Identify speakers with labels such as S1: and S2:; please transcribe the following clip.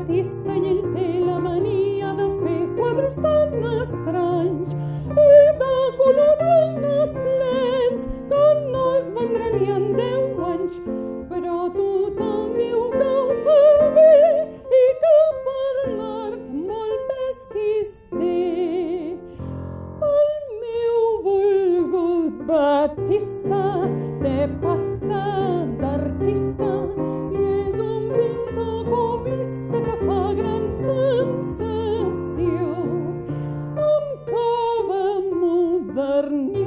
S1: artista i ell té la mania de fer quadres tan estranys i de coloraines plens que no es vendrà ni en deu anys. Però tothom diu que ho fa bé i que per l'art molt més qui té. El meu volgut Batista té pasta d'artista The.